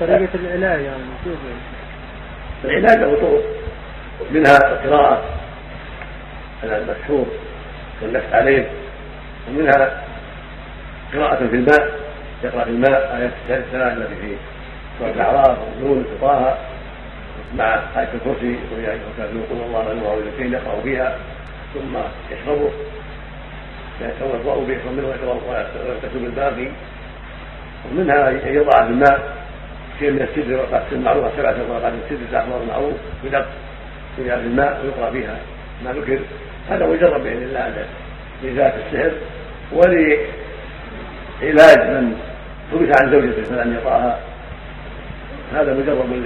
طريقة العلاج يعني العلاج له طرق منها القراءة على المشهور والنفس عليه ومنها قراءة في الماء يقرأ في الماء آيات السلام التي في سورة الأعراف والنون وطه مع آية الكرسي يقول الله لا نور إلا يقرأ فيها ثم يشربه يتوضأ به يشرب منه ويغتسل الباقي ومنها أن يضع في الماء شيء من السدر ورقات المعروفة سبعة ورقات السدر تأخذ المعروف يدق في الماء ويقرأ فيها ما ذكر. هذا مجرب بإذن الله لذات السحر ولعلاج من حبس عن زوجته فلم يطاها هذا مجرب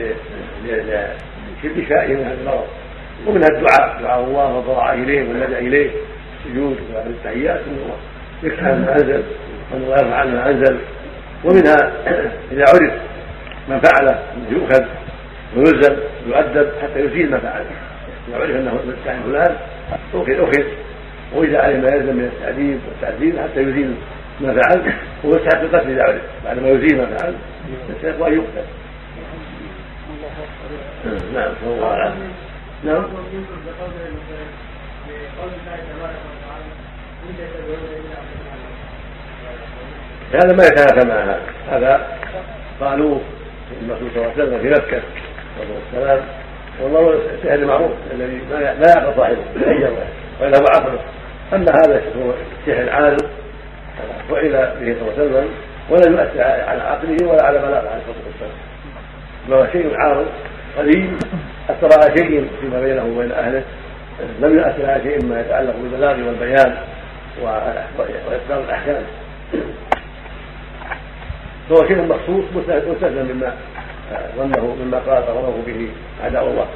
لشفائه من هذا المرض ومنها الدعاء دعاء الله والضراعة إليه واللجأ إليه. السجود وهذه التحيات انه يكفى ما أنزل وانه لا يرفع ما أنزل. ومنها إذا عرف من فعله يؤخذ ويلزم يؤدب حتى يزيل ما فعله اذا عرف أنه مستعين فلان اخذ اخذ وإذا علم ما يلزم من التعذيب والتعذيب حتى يزيل ما فعل ويستحق القتل إذا عرف بعد ما يزيل ما فعل يستحق أن يقتل. نعم الله عليه نعم. هذا ما يتنافى مع هذا. هذا قالوا الرسول صلى الله عليه وسلم في مكة عليه السلام والله السحر المعروف الذي لا يعقل صاحبه وإلا هو عقله أما هذا هو السحر العارض فعل به صلى الله عليه وسلم ولم يؤثر على عقله ولا على بلاغه عليه الصلاة والسلام. ما هو شيء عارض قليل أثر على شيء فيما بينه وبين أهله. لم يؤثر على شيء مما يتعلق بالبلاغ والبيان واصدار الأحكام. فهو شيء مخصوص مستثنى مما ظنه مما قال ظنه به اعداء الله.